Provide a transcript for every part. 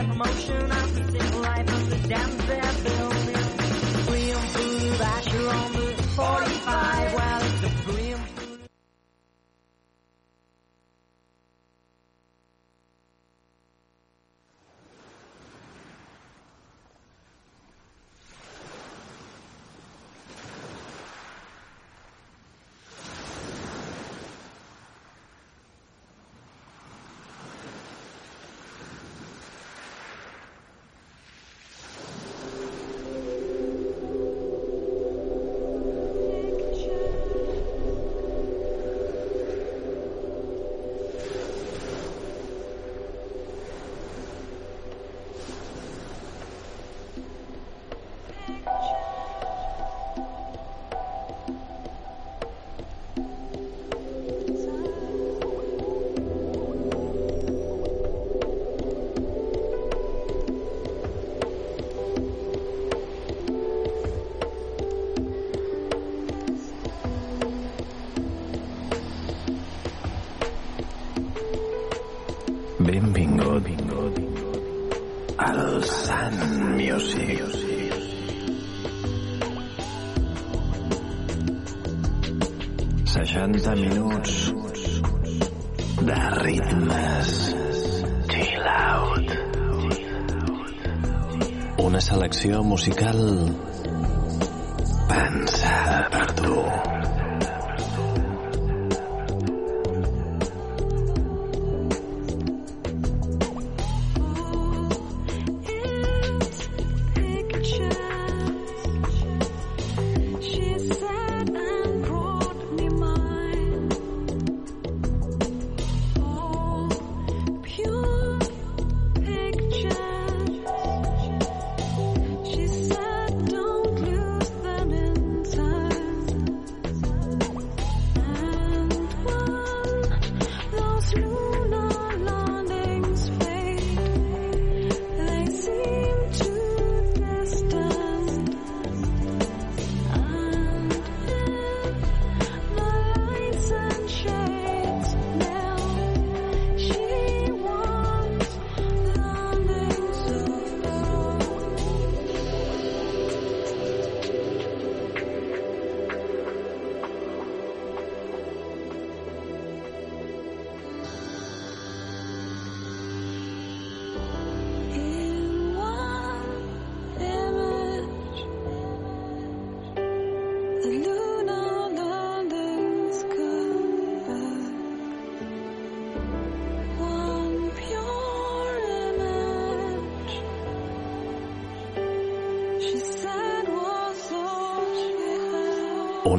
that promotion. I'm 90 minuts de ritmes chill out. Una selecció musical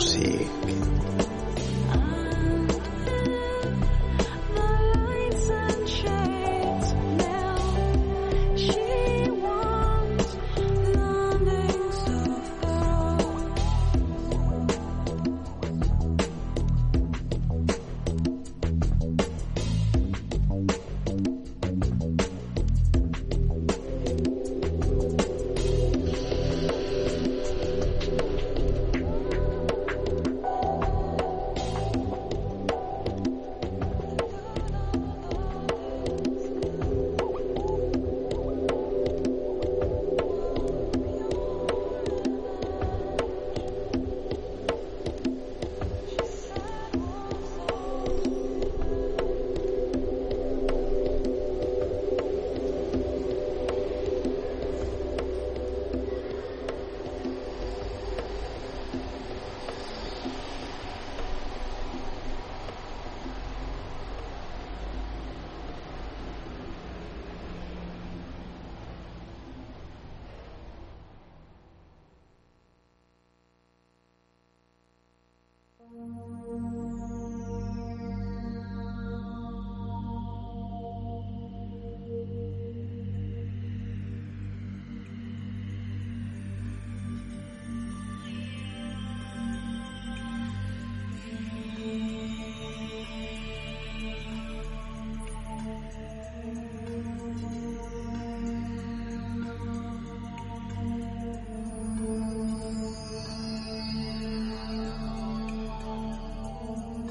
sí.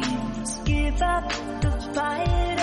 dreams. Give up the fight.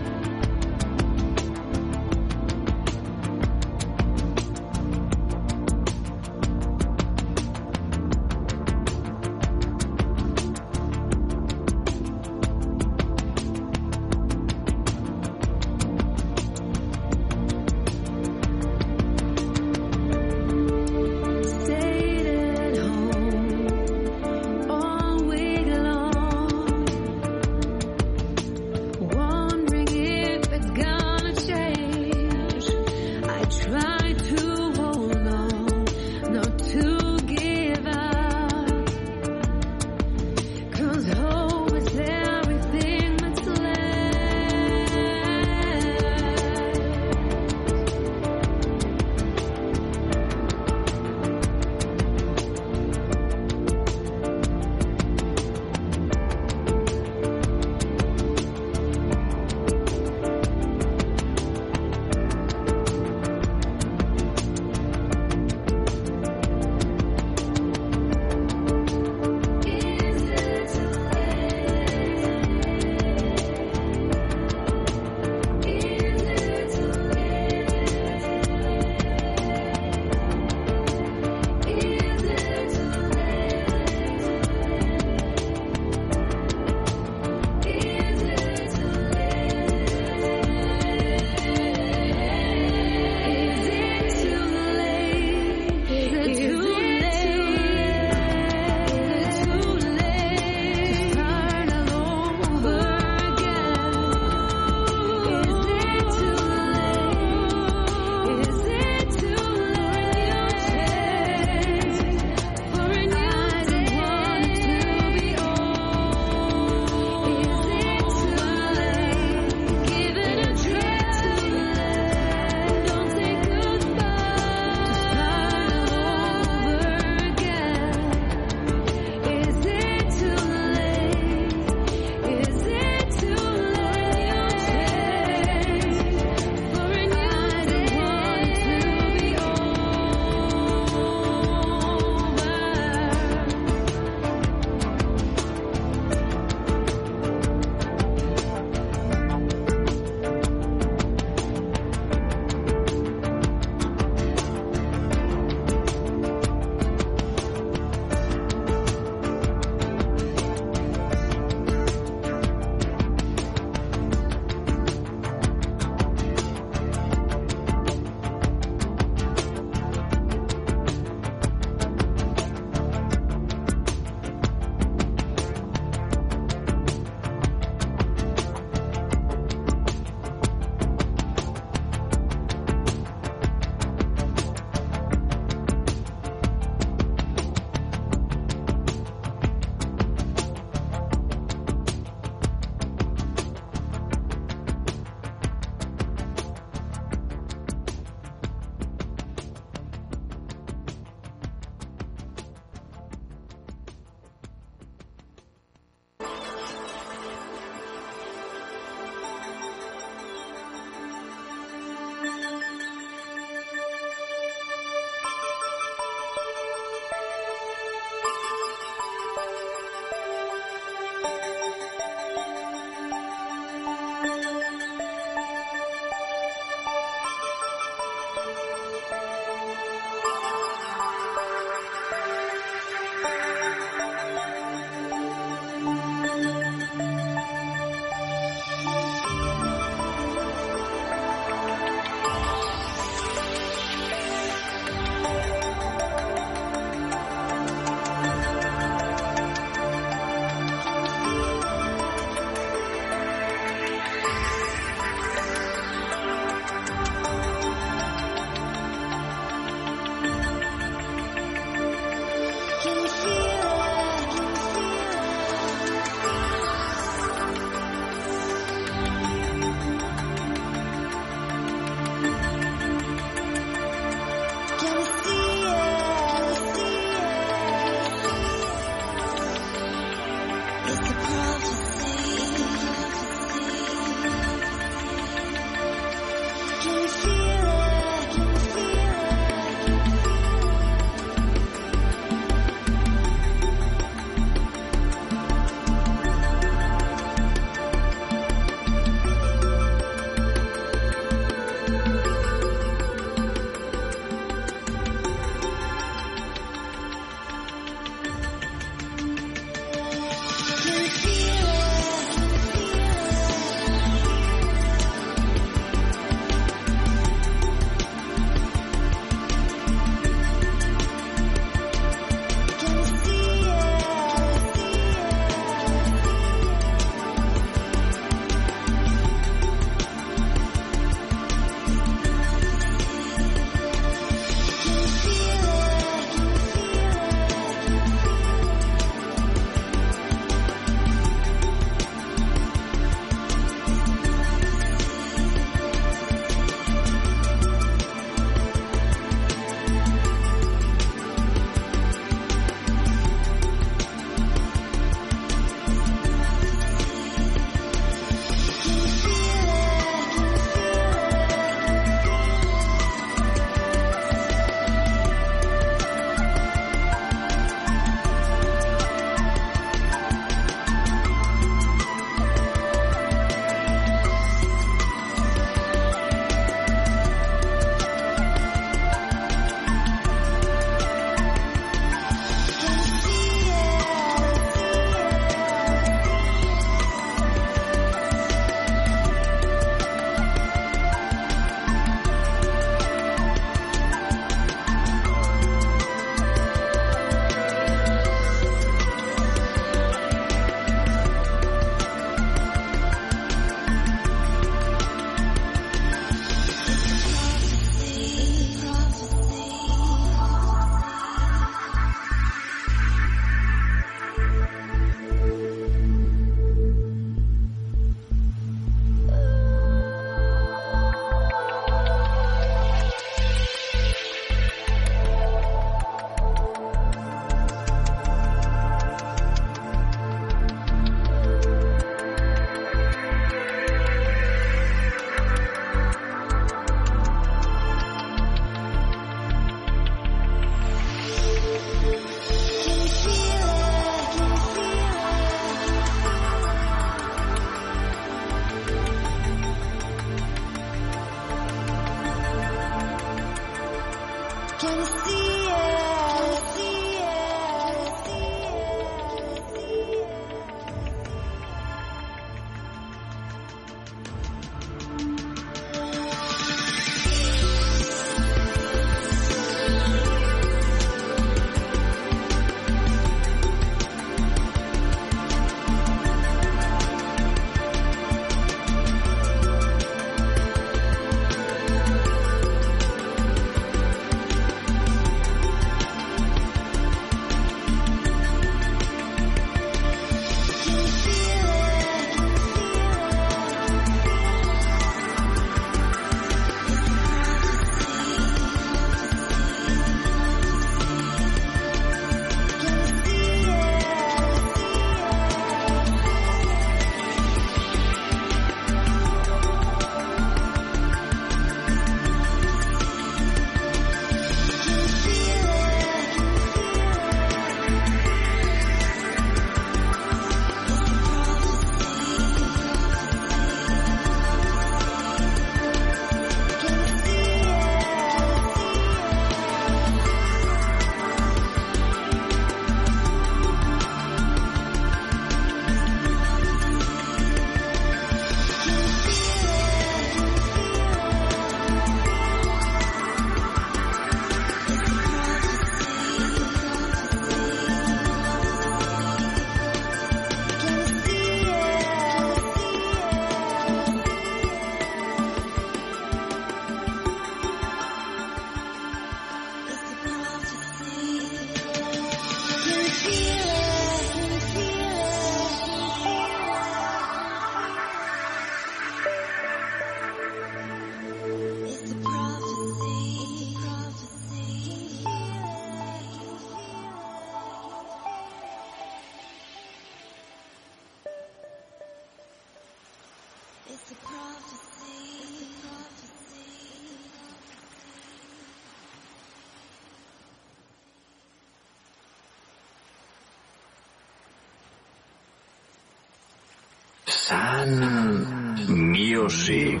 Sun Music.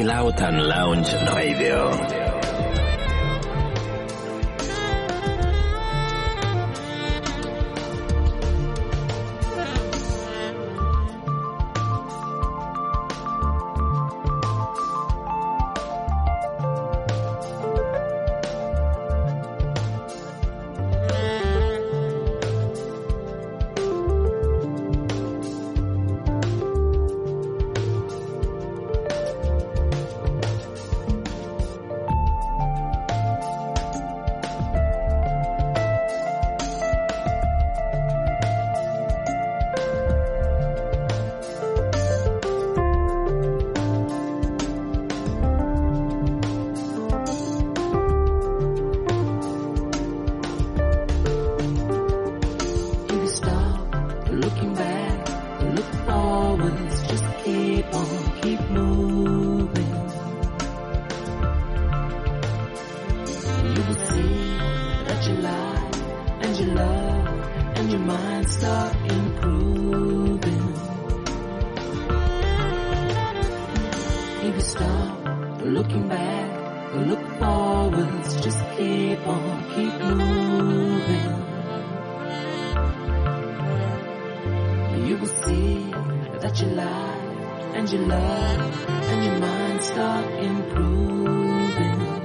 Chill Out and Lounge Radio. that you like and you love and your mind start improving.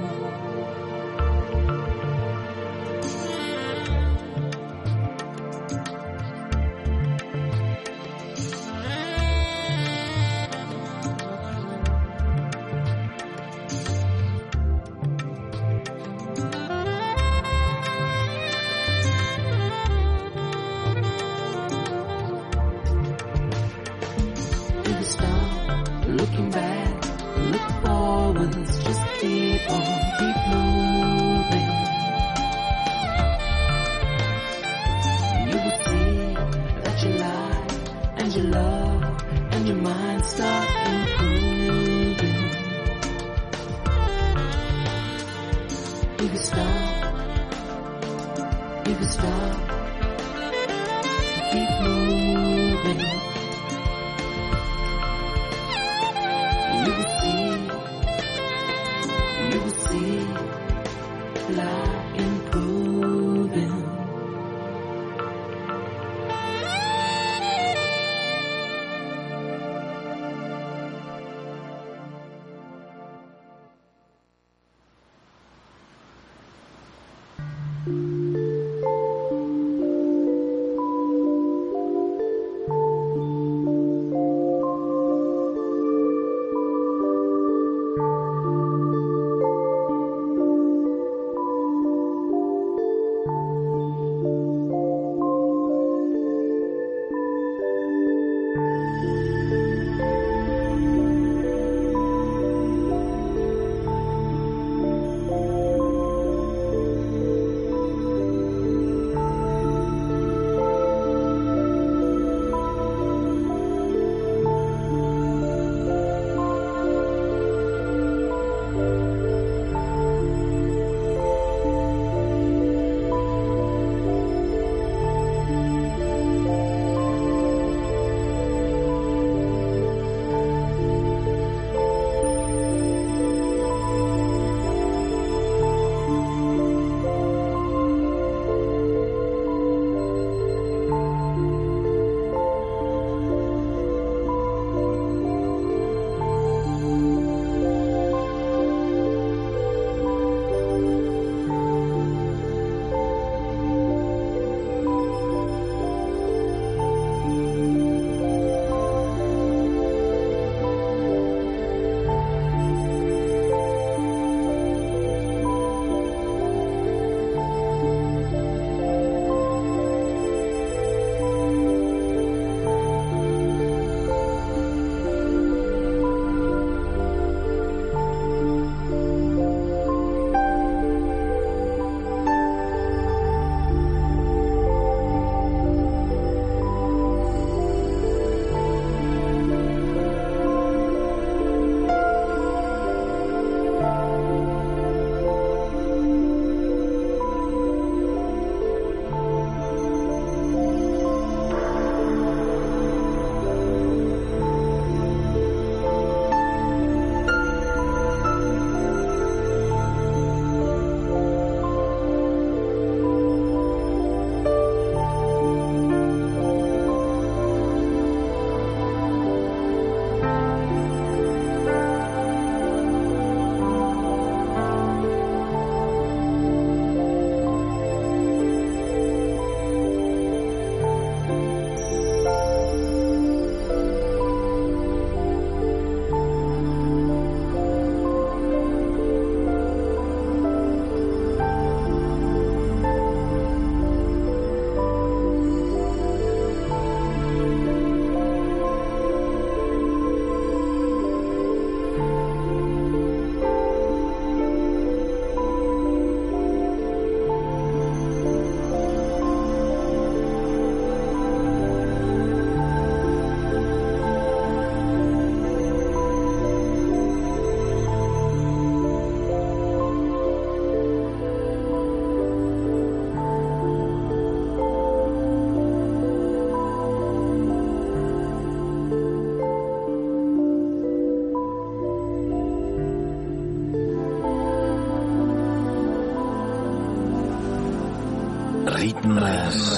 Ritmes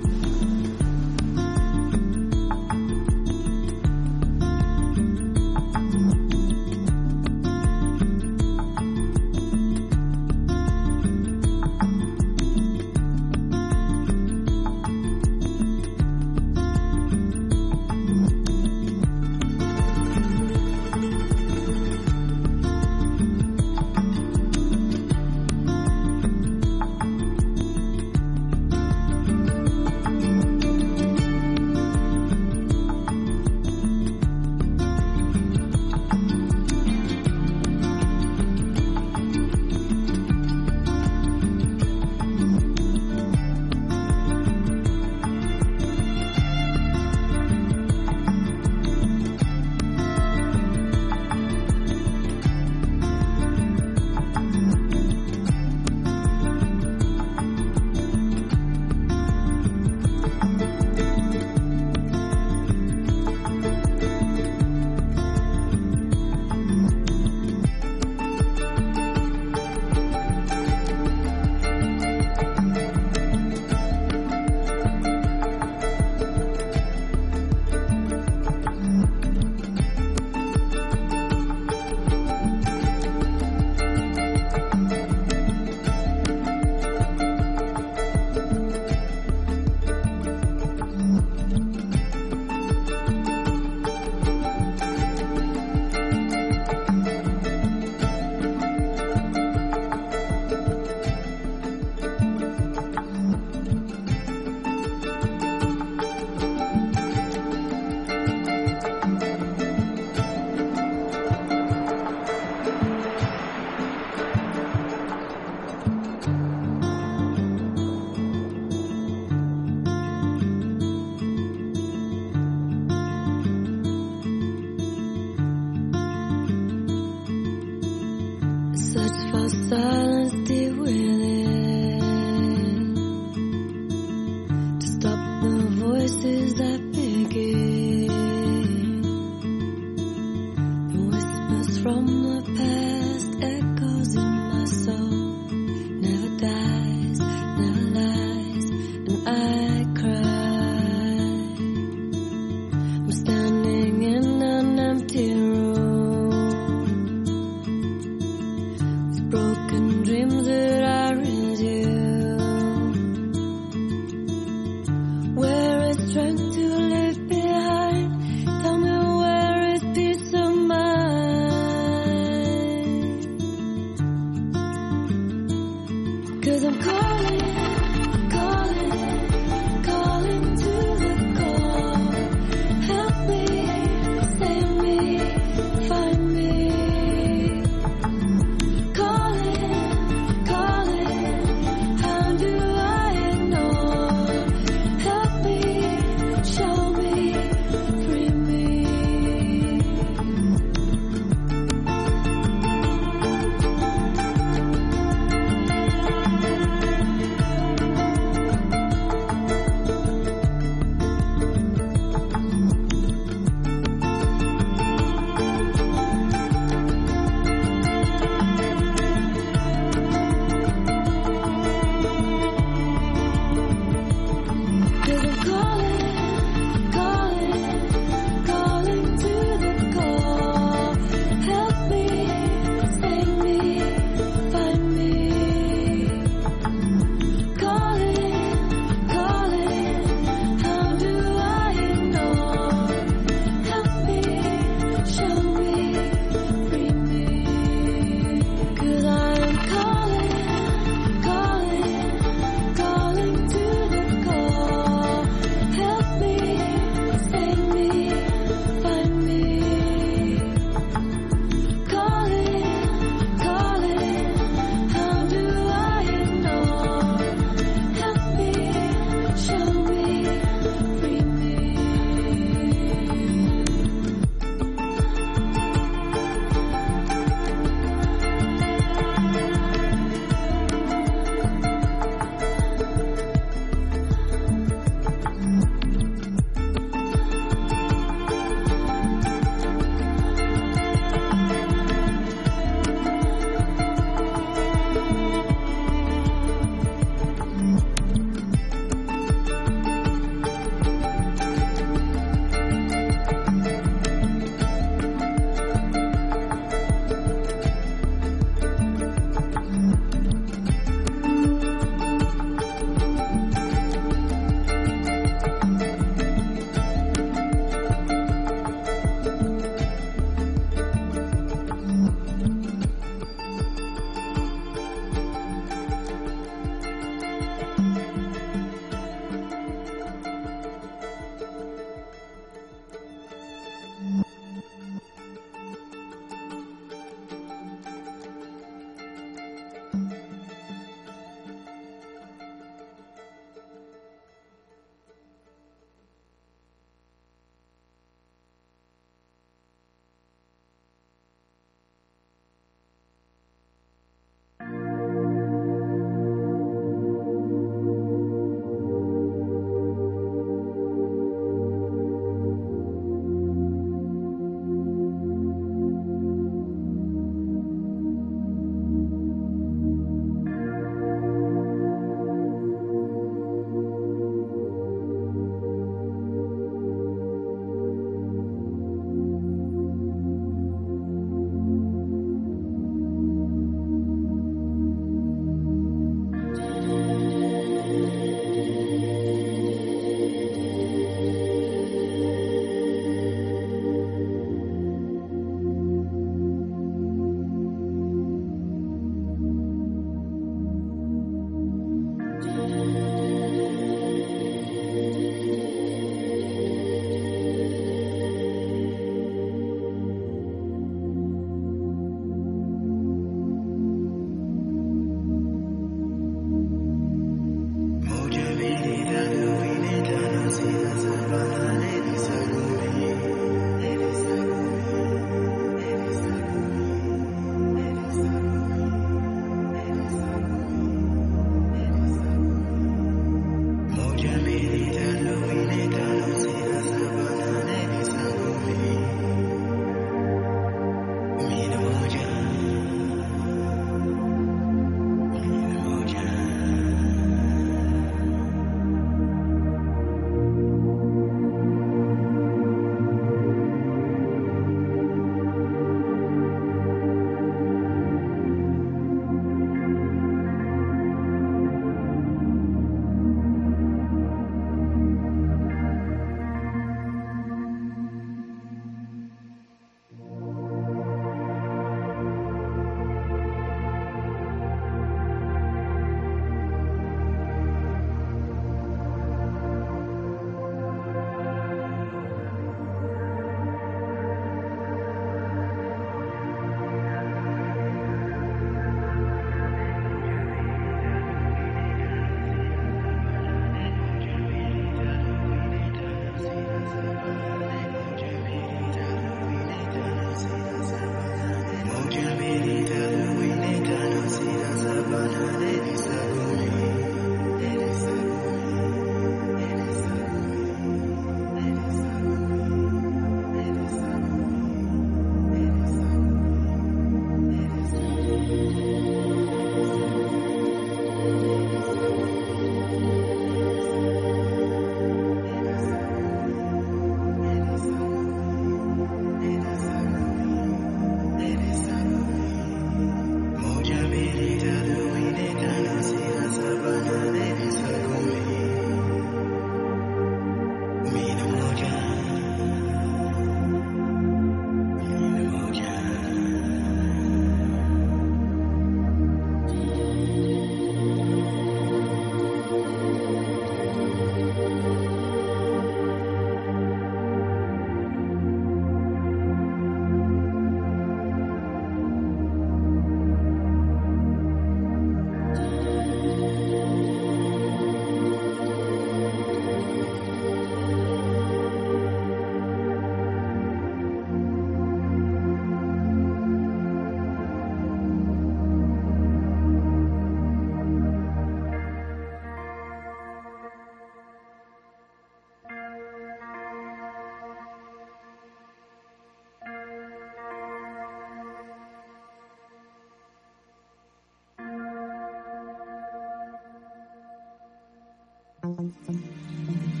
嗯嗯嗯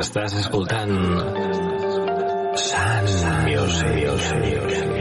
Estàs escoltant Sun Music.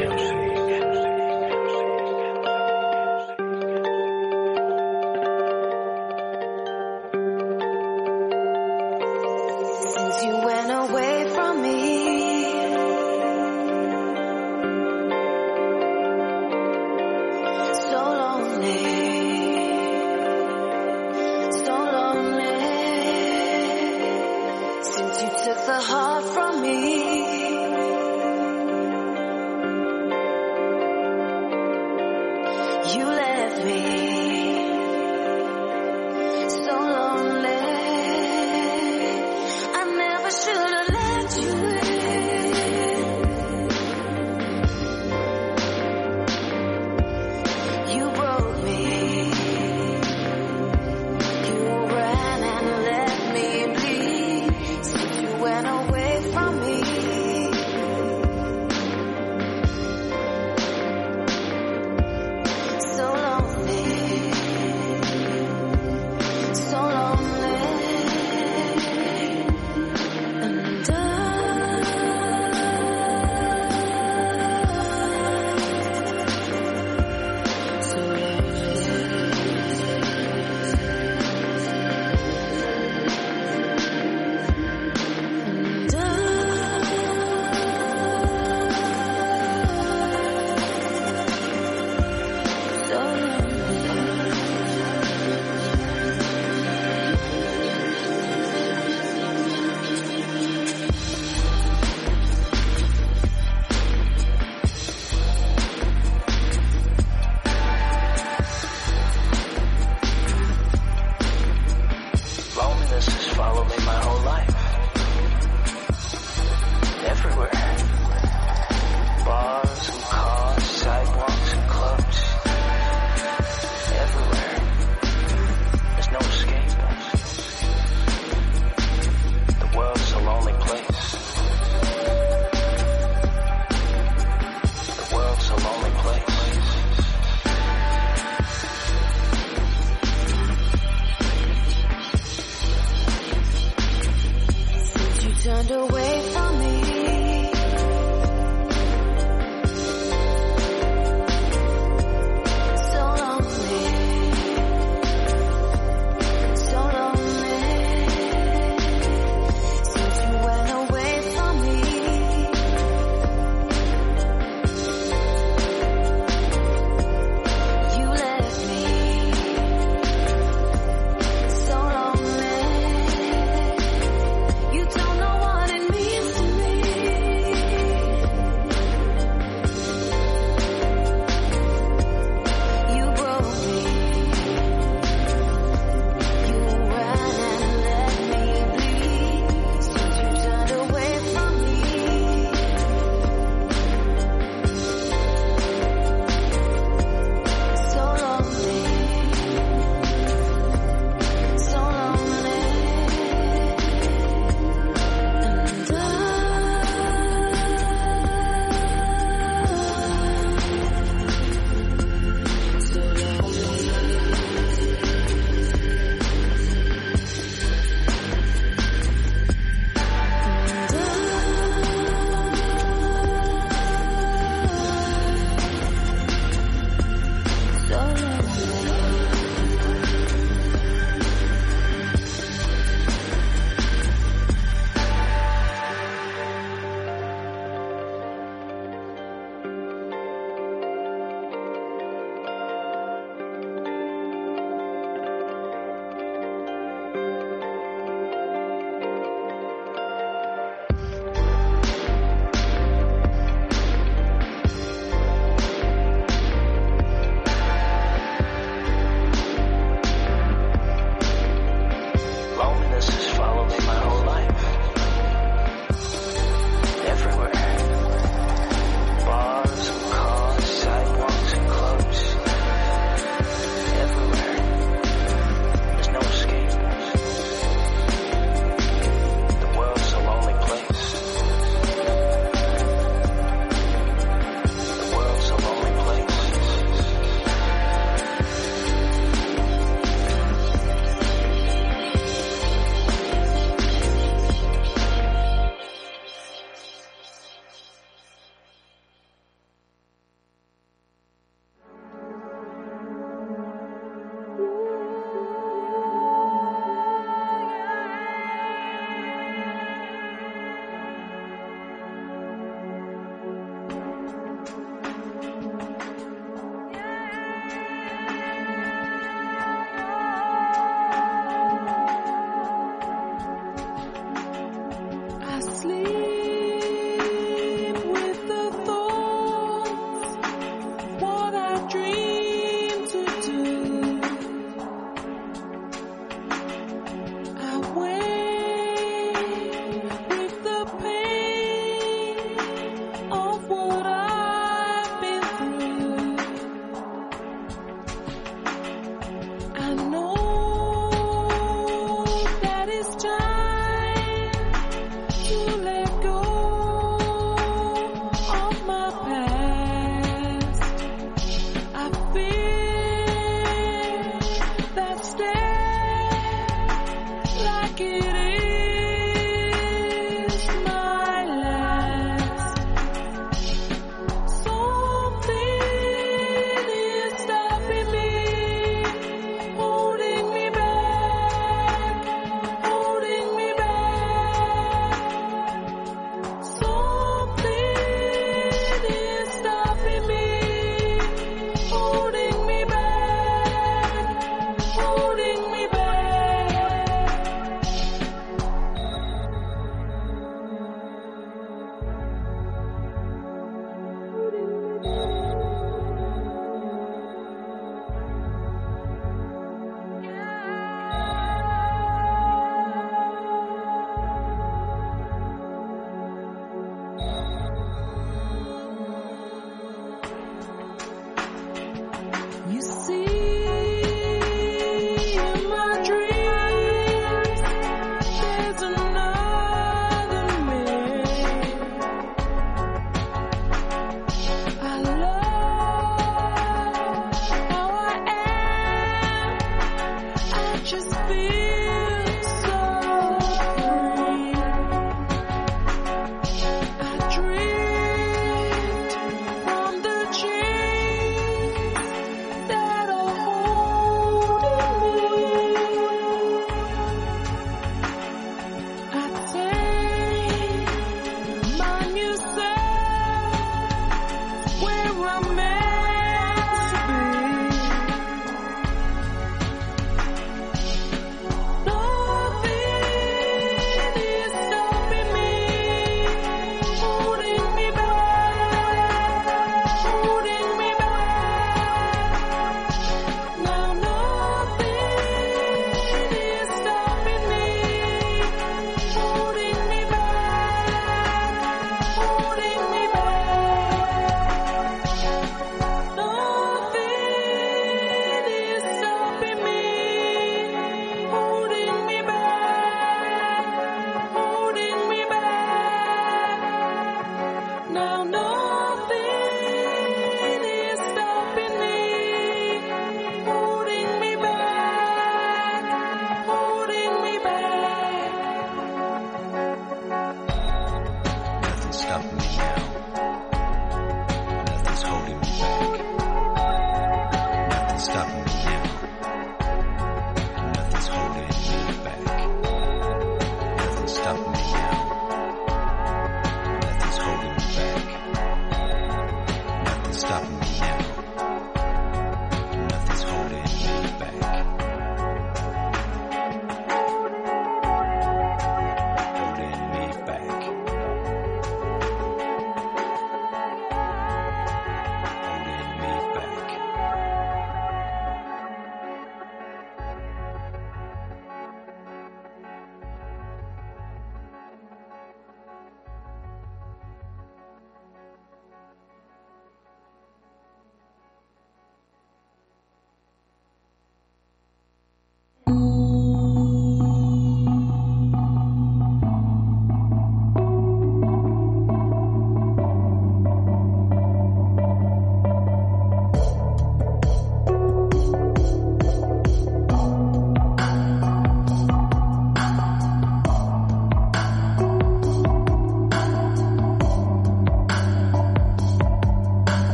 stop me.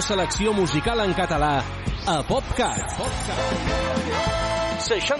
millor selecció musical en català a PopCat. PopCat.